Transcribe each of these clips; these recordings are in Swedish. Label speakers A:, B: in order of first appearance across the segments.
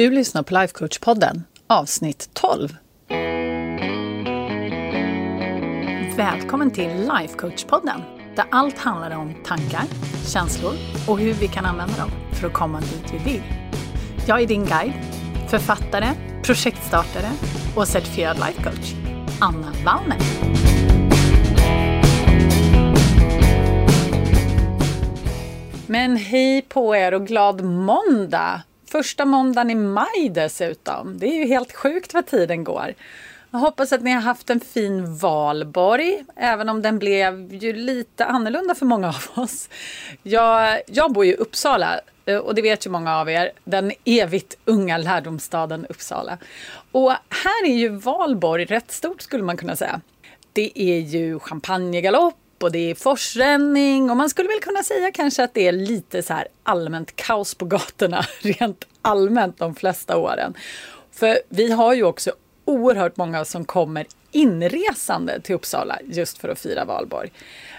A: Du lyssnar på Lifecoach-podden, avsnitt 12. Välkommen till Lifecoach-podden, där allt handlar om tankar, känslor och hur vi kan använda dem för att komma dit vi vill. Jag är din guide, författare, projektstartare och certifierad lifecoach, Anna Wallner. Men hej på er och glad måndag! Första måndagen i maj dessutom. Det är ju helt sjukt vad tiden går. Jag hoppas att ni har haft en fin valborg, även om den blev ju lite annorlunda för många av oss. Jag, jag bor ju i Uppsala eh, och det vet ju många av er, den evigt unga lärdomsstaden Uppsala. Och här är ju valborg rätt stort skulle man kunna säga. Det är ju champagnegalopp och det är forsränning och man skulle väl kunna säga kanske att det är lite så här allmänt kaos på gatorna rent allmänt de flesta åren. För vi har ju också oerhört många som kommer inresande till Uppsala just för att fira valborg.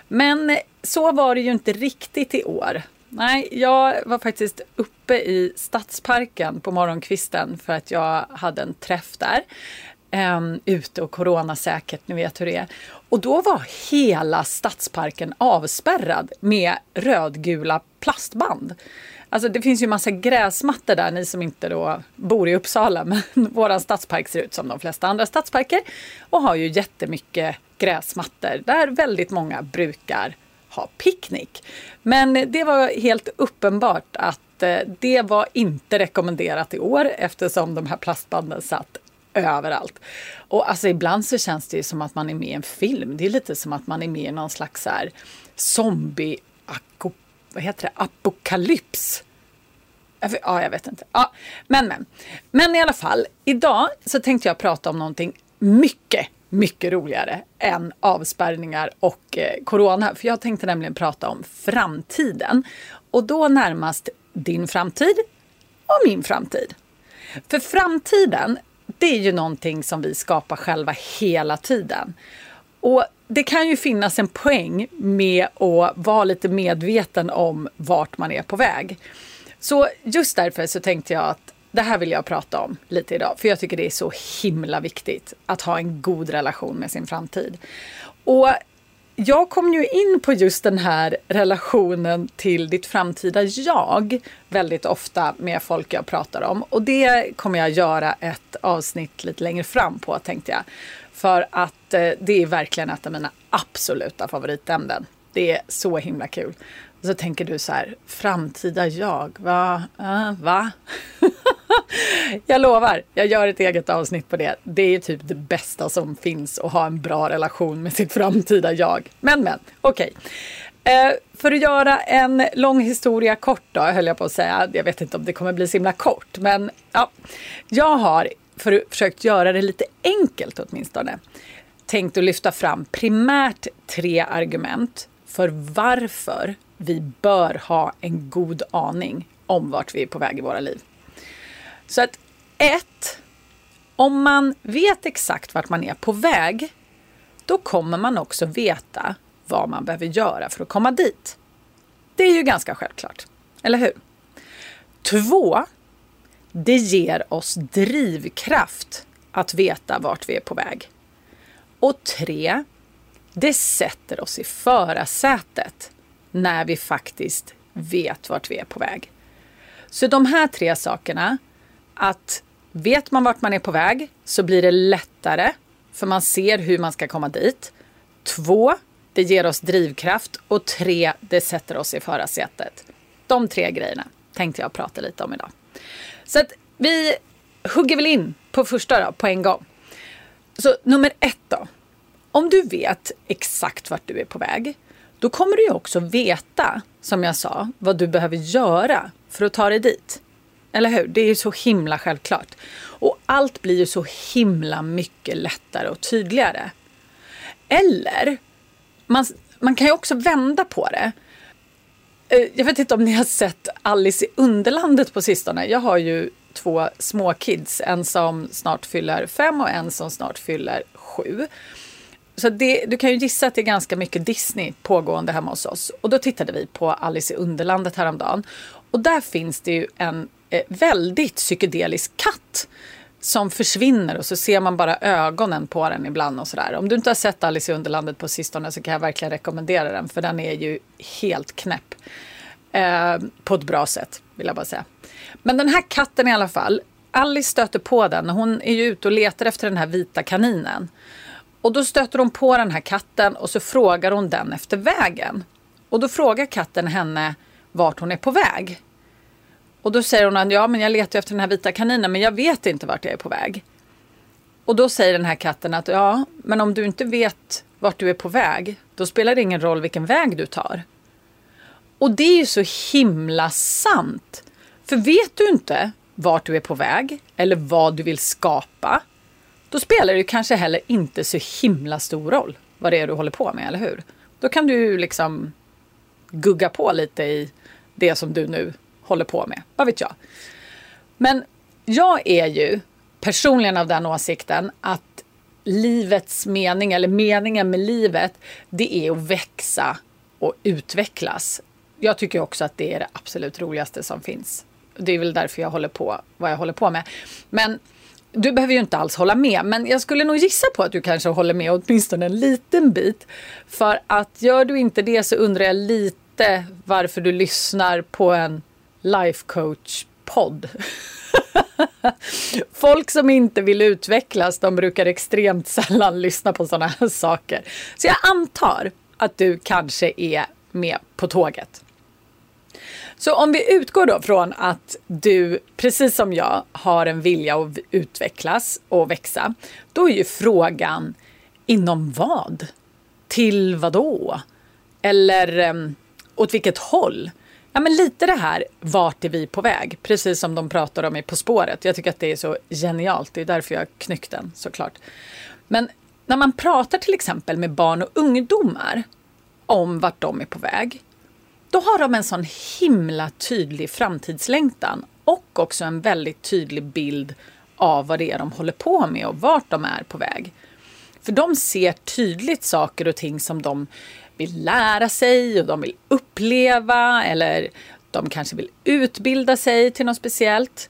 A: Men så var det ju inte riktigt i år. Nej, jag var faktiskt uppe i Stadsparken på morgonkvisten för att jag hade en träff där. Um, ute och coronasäkert, ni vet hur det är. Och då var hela stadsparken avspärrad med rödgula plastband. Alltså det finns ju massa gräsmattor där, ni som inte då bor i Uppsala, men våran stadspark ser ut som de flesta andra stadsparker och har ju jättemycket gräsmattor där väldigt många brukar ha picknick. Men det var helt uppenbart att eh, det var inte rekommenderat i år eftersom de här plastbanden satt överallt. Och alltså ibland så känns det ju som att man är med i en film. Det är lite som att man är med i någon slags så här zombie vad heter det, apokalyps. Ja, jag vet inte. Ja, men, men. Men i alla fall, idag så tänkte jag prata om någonting mycket, mycket roligare än avspärrningar och eh, corona. För jag tänkte nämligen prata om framtiden. Och då närmast din framtid och min framtid. För framtiden, det är ju någonting som vi skapar själva hela tiden. Och det kan ju finnas en poäng med att vara lite medveten om vart man är på väg. Så just därför så tänkte jag att det här vill jag prata om lite idag. För jag tycker det är så himla viktigt att ha en god relation med sin framtid. Och jag kom ju in på just den här relationen till ditt framtida jag väldigt ofta med folk jag pratar om. Och det kommer jag göra ett avsnitt lite längre fram på tänkte jag. För att eh, det är verkligen ett av mina absoluta favoritämnen. Det är så himla kul. Och så tänker du så här, framtida jag, va? Äh, va? jag lovar, jag gör ett eget avsnitt på det. Det är typ det bästa som finns att ha en bra relation med sitt framtida jag. Men men, okej. Okay. Eh, för att göra en lång historia kort då, höll jag på att säga. Jag vet inte om det kommer bli så himla kort, men ja. Jag har för, försökt göra det lite enkelt åtminstone, tänkt att lyfta fram primärt tre argument för varför vi bör ha en god aning om vart vi är på väg i våra liv. Så att ett, om man vet exakt vart man är på väg, då kommer man också veta vad man behöver göra för att komma dit. Det är ju ganska självklart, eller hur? Två, det ger oss drivkraft att veta vart vi är på väg. Och tre, det sätter oss i förarsätet när vi faktiskt vet vart vi är på väg. Så de här tre sakerna, att vet man vart man är på väg så blir det lättare för man ser hur man ska komma dit. Två, det ger oss drivkraft och tre, det sätter oss i förarsätet. De tre grejerna tänkte jag prata lite om idag. Så att vi hugger väl in på första då, på en gång. Så nummer ett då. Om du vet exakt vart du är på väg, då kommer du ju också veta, som jag sa, vad du behöver göra för att ta dig dit. Eller hur? Det är ju så himla självklart. Och allt blir ju så himla mycket lättare och tydligare. Eller, man, man kan ju också vända på det. Eh, jag vet inte om ni har sett Alice i Underlandet på sistone. Jag har ju två små kids. En som snart fyller fem och en som snart fyller sju. Så det, du kan ju gissa att det är ganska mycket Disney pågående hemma hos oss. Och då tittade vi på Alice i Underlandet häromdagen. Och där finns det ju en eh, väldigt psykedelisk katt som försvinner och så ser man bara ögonen på den ibland och sådär. Om du inte har sett Alice i Underlandet på sistone så kan jag verkligen rekommendera den för den är ju helt knäpp. Eh, på ett bra sätt vill jag bara säga. Men den här katten i alla fall, Alice stöter på den. Hon är ju ute och letar efter den här vita kaninen. Och då stöter hon på den här katten och så frågar hon den efter vägen. Och då frågar katten henne vart hon är på väg. Och då säger hon att ja, men jag letar efter den här vita kaninen men jag vet inte vart jag är på väg. Och då säger den här katten att ja, men om du inte vet vart du är på väg, då spelar det ingen roll vilken väg du tar. Och det är ju så himla sant. För vet du inte vart du är på väg eller vad du vill skapa, då spelar det kanske heller inte så himla stor roll vad det är du håller på med, eller hur? Då kan du liksom gugga på lite i det som du nu håller på med. Vad vet jag? Men jag är ju personligen av den åsikten att livets mening, eller meningen med livet, det är att växa och utvecklas. Jag tycker också att det är det absolut roligaste som finns. Det är väl därför jag håller på vad jag håller på med. Men du behöver ju inte alls hålla med, men jag skulle nog gissa på att du kanske håller med åtminstone en liten bit. För att gör du inte det så undrar jag lite varför du lyssnar på en life coach podd. Folk som inte vill utvecklas, de brukar extremt sällan lyssna på sådana här saker. Så jag antar att du kanske är med på tåget. Så om vi utgår då från att du, precis som jag, har en vilja att utvecklas och växa. Då är ju frågan, inom vad? Till vad då? Eller um, åt vilket håll? Ja, men lite det här, vart är vi på väg? Precis som de pratar om i På spåret. Jag tycker att det är så genialt. Det är därför jag knyckt den såklart. Men när man pratar till exempel med barn och ungdomar om vart de är på väg då har de en sån himla tydlig framtidslängtan och också en väldigt tydlig bild av vad det är de håller på med och vart de är på väg. För de ser tydligt saker och ting som de vill lära sig och de vill uppleva eller de kanske vill utbilda sig till något speciellt.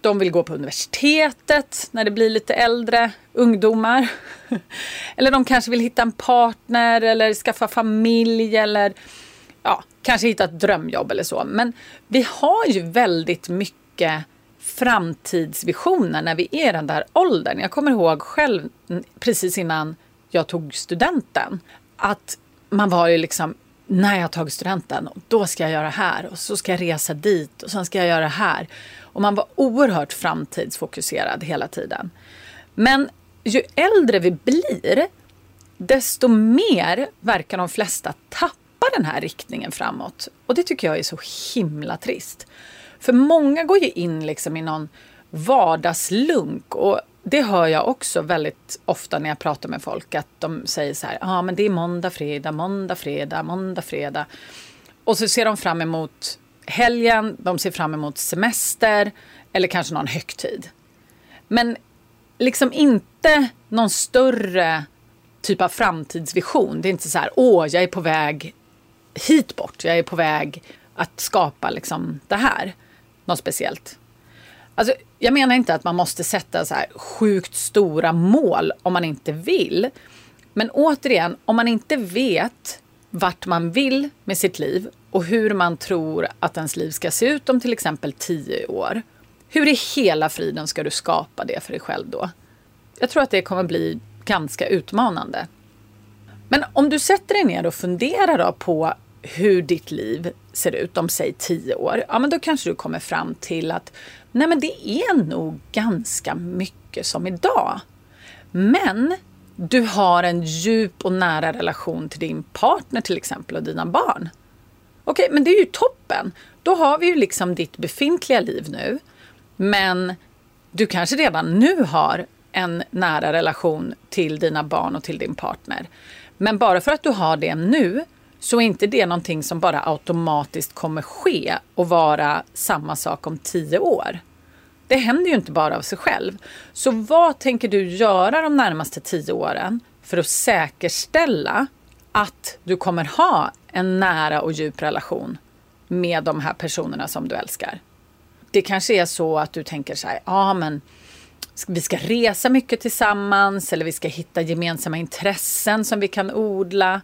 A: De vill gå på universitetet när det blir lite äldre ungdomar. Eller de kanske vill hitta en partner eller skaffa familj eller ja, kanske hitta ett drömjobb eller så. Men vi har ju väldigt mycket framtidsvisioner när vi är i den där åldern. Jag kommer ihåg själv precis innan jag tog studenten att man var ju liksom när jag tagit studenten, då ska jag göra det här och så ska jag resa dit och sen ska jag göra det här. Och man var oerhört framtidsfokuserad hela tiden. Men ju äldre vi blir, desto mer verkar de flesta tappa den här riktningen framåt. Och det tycker jag är så himla trist. För många går ju in liksom i någon vardagslunk och det hör jag också väldigt ofta när jag pratar med folk att de säger så här, ja ah, men det är måndag, fredag, måndag, fredag, måndag, fredag. Och så ser de fram emot helgen, de ser fram emot semester eller kanske någon högtid. Men liksom inte någon större typ av framtidsvision. Det är inte så här, åh, jag är på väg hit bort. Jag är på väg att skapa liksom det här. Något speciellt. Alltså, jag menar inte att man måste sätta så här sjukt stora mål om man inte vill. Men återigen, om man inte vet vart man vill med sitt liv och hur man tror att ens liv ska se ut om till exempel tio år. Hur i hela friden ska du skapa det för dig själv då? Jag tror att det kommer bli ganska utmanande. Men om du sätter dig ner och funderar då på hur ditt liv ser ut om säg tio år, ja men då kanske du kommer fram till att nej men det är nog ganska mycket som idag. Men du har en djup och nära relation till din partner till exempel och dina barn. Okej, men det är ju toppen. Då har vi ju liksom ditt befintliga liv nu. Men du kanske redan nu har en nära relation till dina barn och till din partner. Men bara för att du har det nu så är inte det någonting som bara automatiskt kommer ske och vara samma sak om tio år. Det händer ju inte bara av sig själv. Så vad tänker du göra de närmaste tio åren för att säkerställa att du kommer ha en nära och djup relation med de här personerna som du älskar? det kanske är så att du tänker så här, ja men vi ska resa mycket tillsammans eller vi ska hitta gemensamma intressen som vi kan odla.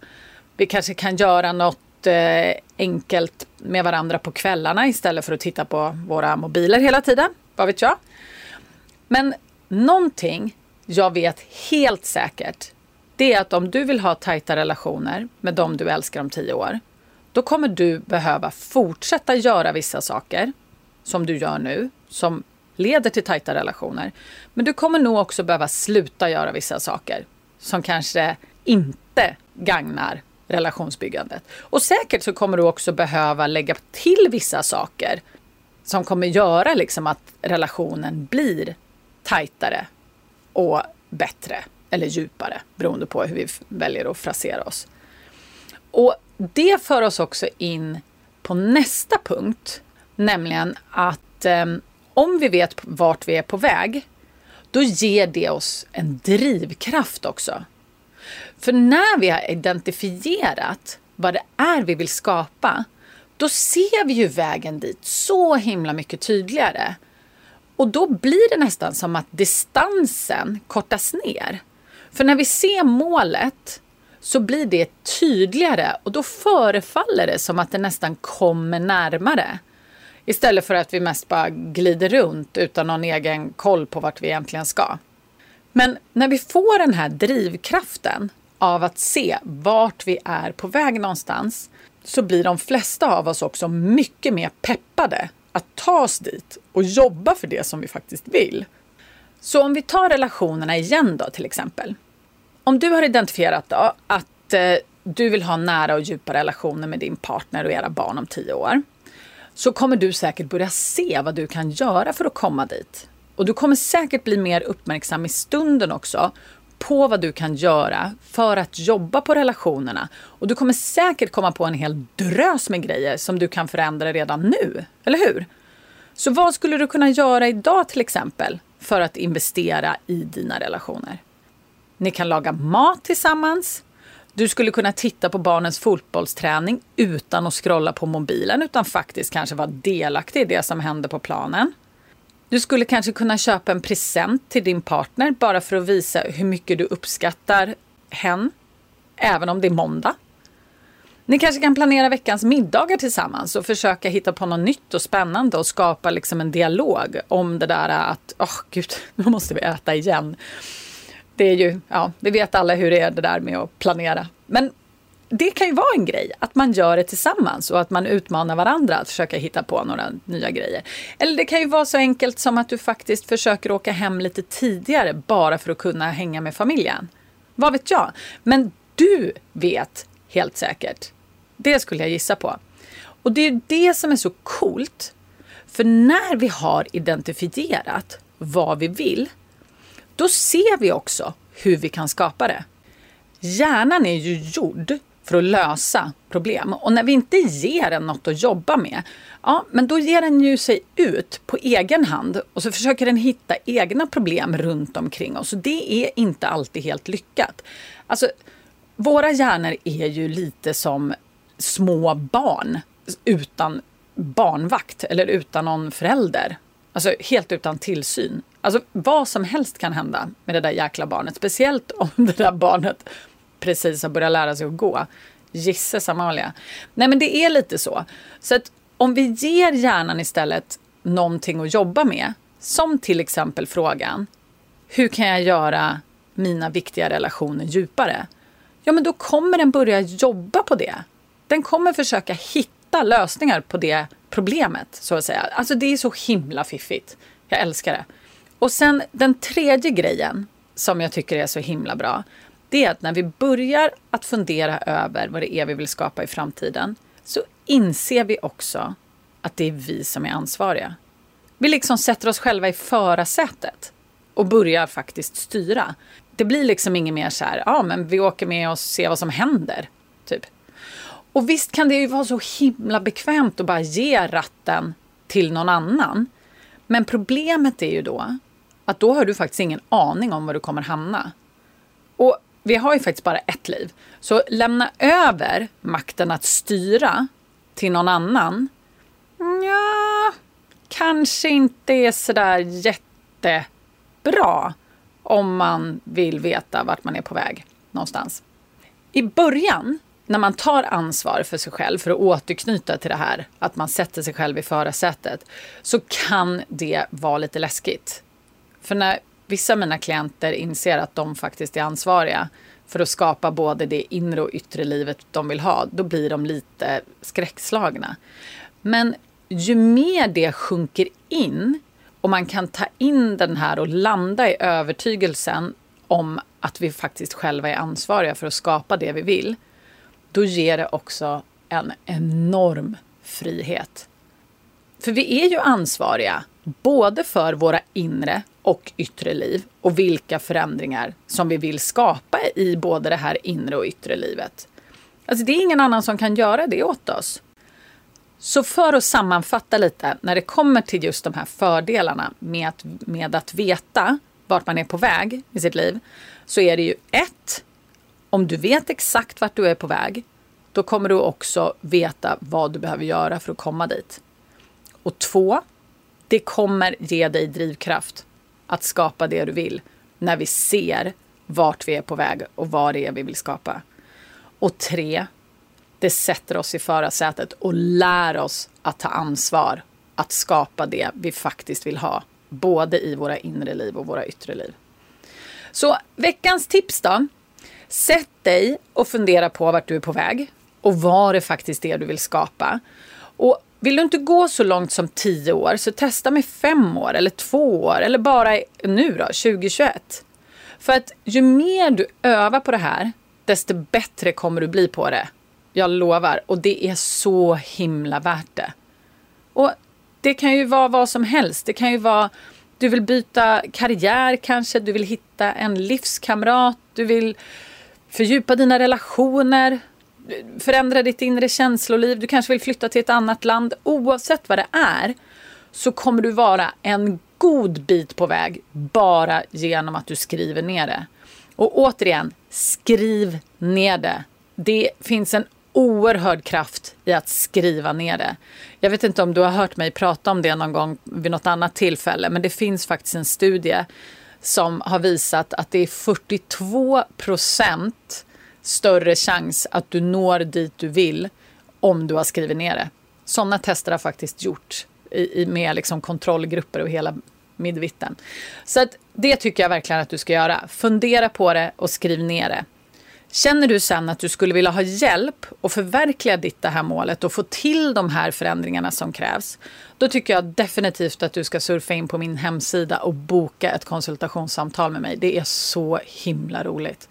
A: Vi kanske kan göra något eh, enkelt med varandra på kvällarna istället för att titta på våra mobiler hela tiden. Vad vet jag? Men någonting jag vet helt säkert det är att om du vill ha tajta relationer med dem du älskar om tio år då kommer du behöva fortsätta göra vissa saker som du gör nu som leder till tajta relationer. Men du kommer nog också behöva sluta göra vissa saker som kanske inte gagnar relationsbyggandet. Och säkert så kommer du också behöva lägga till vissa saker som kommer göra liksom att relationen blir tajtare och bättre eller djupare beroende på hur vi väljer att frasera oss. Och det för oss också in på nästa punkt, nämligen att eh, om vi vet vart vi är på väg, då ger det oss en drivkraft också. För när vi har identifierat vad det är vi vill skapa, då ser vi ju vägen dit så himla mycket tydligare. Och då blir det nästan som att distansen kortas ner. För när vi ser målet så blir det tydligare och då förefaller det som att det nästan kommer närmare. Istället för att vi mest bara glider runt utan någon egen koll på vart vi egentligen ska. Men när vi får den här drivkraften av att se vart vi är på väg någonstans så blir de flesta av oss också mycket mer peppade att ta oss dit och jobba för det som vi faktiskt vill. Så om vi tar relationerna igen då till exempel. Om du har identifierat då att eh, du vill ha nära och djupa relationer med din partner och era barn om tio år så kommer du säkert börja se vad du kan göra för att komma dit. Och du kommer säkert bli mer uppmärksam i stunden också på vad du kan göra för att jobba på relationerna. Och du kommer säkert komma på en hel drös med grejer som du kan förändra redan nu. Eller hur? Så vad skulle du kunna göra idag till exempel för att investera i dina relationer? Ni kan laga mat tillsammans. Du skulle kunna titta på barnens fotbollsträning utan att scrolla på mobilen utan faktiskt kanske vara delaktig i det som händer på planen. Du skulle kanske kunna köpa en present till din partner bara för att visa hur mycket du uppskattar hen, även om det är måndag. Ni kanske kan planera veckans middagar tillsammans och försöka hitta på något nytt och spännande och skapa liksom en dialog om det där att, åh oh, gud, nu måste vi äta igen det är ju, ja, vi vet alla hur det är det där med att planera. Men det kan ju vara en grej, att man gör det tillsammans och att man utmanar varandra att försöka hitta på några nya grejer. Eller det kan ju vara så enkelt som att du faktiskt försöker åka hem lite tidigare bara för att kunna hänga med familjen. Vad vet jag? Men du vet helt säkert. Det skulle jag gissa på. Och det är det som är så coolt. För när vi har identifierat vad vi vill då ser vi också hur vi kan skapa det. Hjärnan är ju gjord för att lösa problem. Och när vi inte ger den något att jobba med, ja, men då ger den ju sig ut på egen hand och så försöker den hitta egna problem runt omkring oss. Och det är inte alltid helt lyckat. Alltså, våra hjärnor är ju lite som små barn utan barnvakt eller utan någon förälder. Alltså helt utan tillsyn. Alltså vad som helst kan hända med det där jäkla barnet. Speciellt om det där barnet precis har börjat lära sig att gå. Gisses Amalia. Nej men det är lite så. Så att om vi ger hjärnan istället någonting att jobba med. Som till exempel frågan. Hur kan jag göra mina viktiga relationer djupare? Ja men då kommer den börja jobba på det. Den kommer försöka hitta lösningar på det problemet så att säga. Alltså det är så himla fiffigt. Jag älskar det. Och sen den tredje grejen som jag tycker är så himla bra. Det är att när vi börjar att fundera över vad det är vi vill skapa i framtiden så inser vi också att det är vi som är ansvariga. Vi liksom sätter oss själva i förarsätet och börjar faktiskt styra. Det blir liksom inget mer så här, ja men vi åker med och ser vad som händer. Typ. Och visst kan det ju vara så himla bekvämt att bara ge ratten till någon annan. Men problemet är ju då att då har du faktiskt ingen aning om var du kommer hamna. Och vi har ju faktiskt bara ett liv. Så lämna över makten att styra till någon annan. Ja, kanske inte är sådär jättebra om man vill veta vart man är på väg någonstans. I början, när man tar ansvar för sig själv, för att återknyta till det här att man sätter sig själv i förarsätet, så kan det vara lite läskigt. För när vissa av mina klienter inser att de faktiskt är ansvariga för att skapa både det inre och yttre livet de vill ha, då blir de lite skräckslagna. Men ju mer det sjunker in och man kan ta in den här och landa i övertygelsen om att vi faktiskt själva är ansvariga för att skapa det vi vill, då ger det också en enorm frihet. För vi är ju ansvariga både för våra inre och yttre liv och vilka förändringar som vi vill skapa i både det här inre och yttre livet. Alltså det är ingen annan som kan göra det åt oss. Så för att sammanfatta lite, när det kommer till just de här fördelarna med att, med att veta vart man är på väg i sitt liv, så är det ju ett, om du vet exakt vart du är på väg, då kommer du också veta vad du behöver göra för att komma dit. Och två, det kommer ge dig drivkraft att skapa det du vill när vi ser vart vi är på väg och vad det är vi vill skapa. Och tre, det sätter oss i förarsätet och lär oss att ta ansvar, att skapa det vi faktiskt vill ha, både i våra inre liv och våra yttre liv. Så veckans tips då? Sätt dig och fundera på vart du är på väg och vad det faktiskt är du vill skapa. Och vill du inte gå så långt som tio år så testa med fem år eller två år eller bara nu då, 2021. För att ju mer du övar på det här, desto bättre kommer du bli på det. Jag lovar. Och det är så himla värt det. Och det kan ju vara vad som helst. Det kan ju vara du vill byta karriär kanske, du vill hitta en livskamrat, du vill fördjupa dina relationer, förändra ditt inre känsloliv, du kanske vill flytta till ett annat land. Oavsett vad det är så kommer du vara en god bit på väg bara genom att du skriver ner det. Och återigen, skriv ner det. Det finns en oerhörd kraft i att skriva ner det. Jag vet inte om du har hört mig prata om det någon gång vid något annat tillfälle, men det finns faktiskt en studie som har visat att det är 42 procent större chans att du når dit du vill om du har skrivit ner det. Sådana tester har faktiskt gjorts i, i, med liksom kontrollgrupper och hela midvitten. Så att det tycker jag verkligen att du ska göra. Fundera på det och skriv ner det. Känner du sen att du skulle vilja ha hjälp att förverkliga ditt det här målet och få till de här förändringarna som krävs, då tycker jag definitivt att du ska surfa in på min hemsida och boka ett konsultationssamtal med mig. Det är så himla roligt.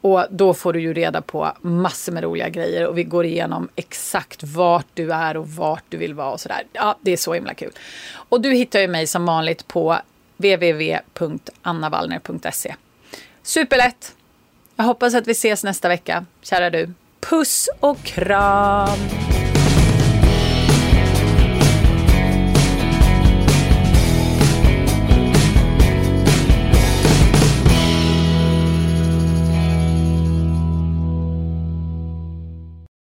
A: Och då får du ju reda på massor med roliga grejer och vi går igenom exakt vart du är och vart du vill vara och sådär. Ja, det är så himla kul. Och du hittar ju mig som vanligt på www.annavallner.se. Superlätt! Jag hoppas att vi ses nästa vecka, kära du. Puss och kram!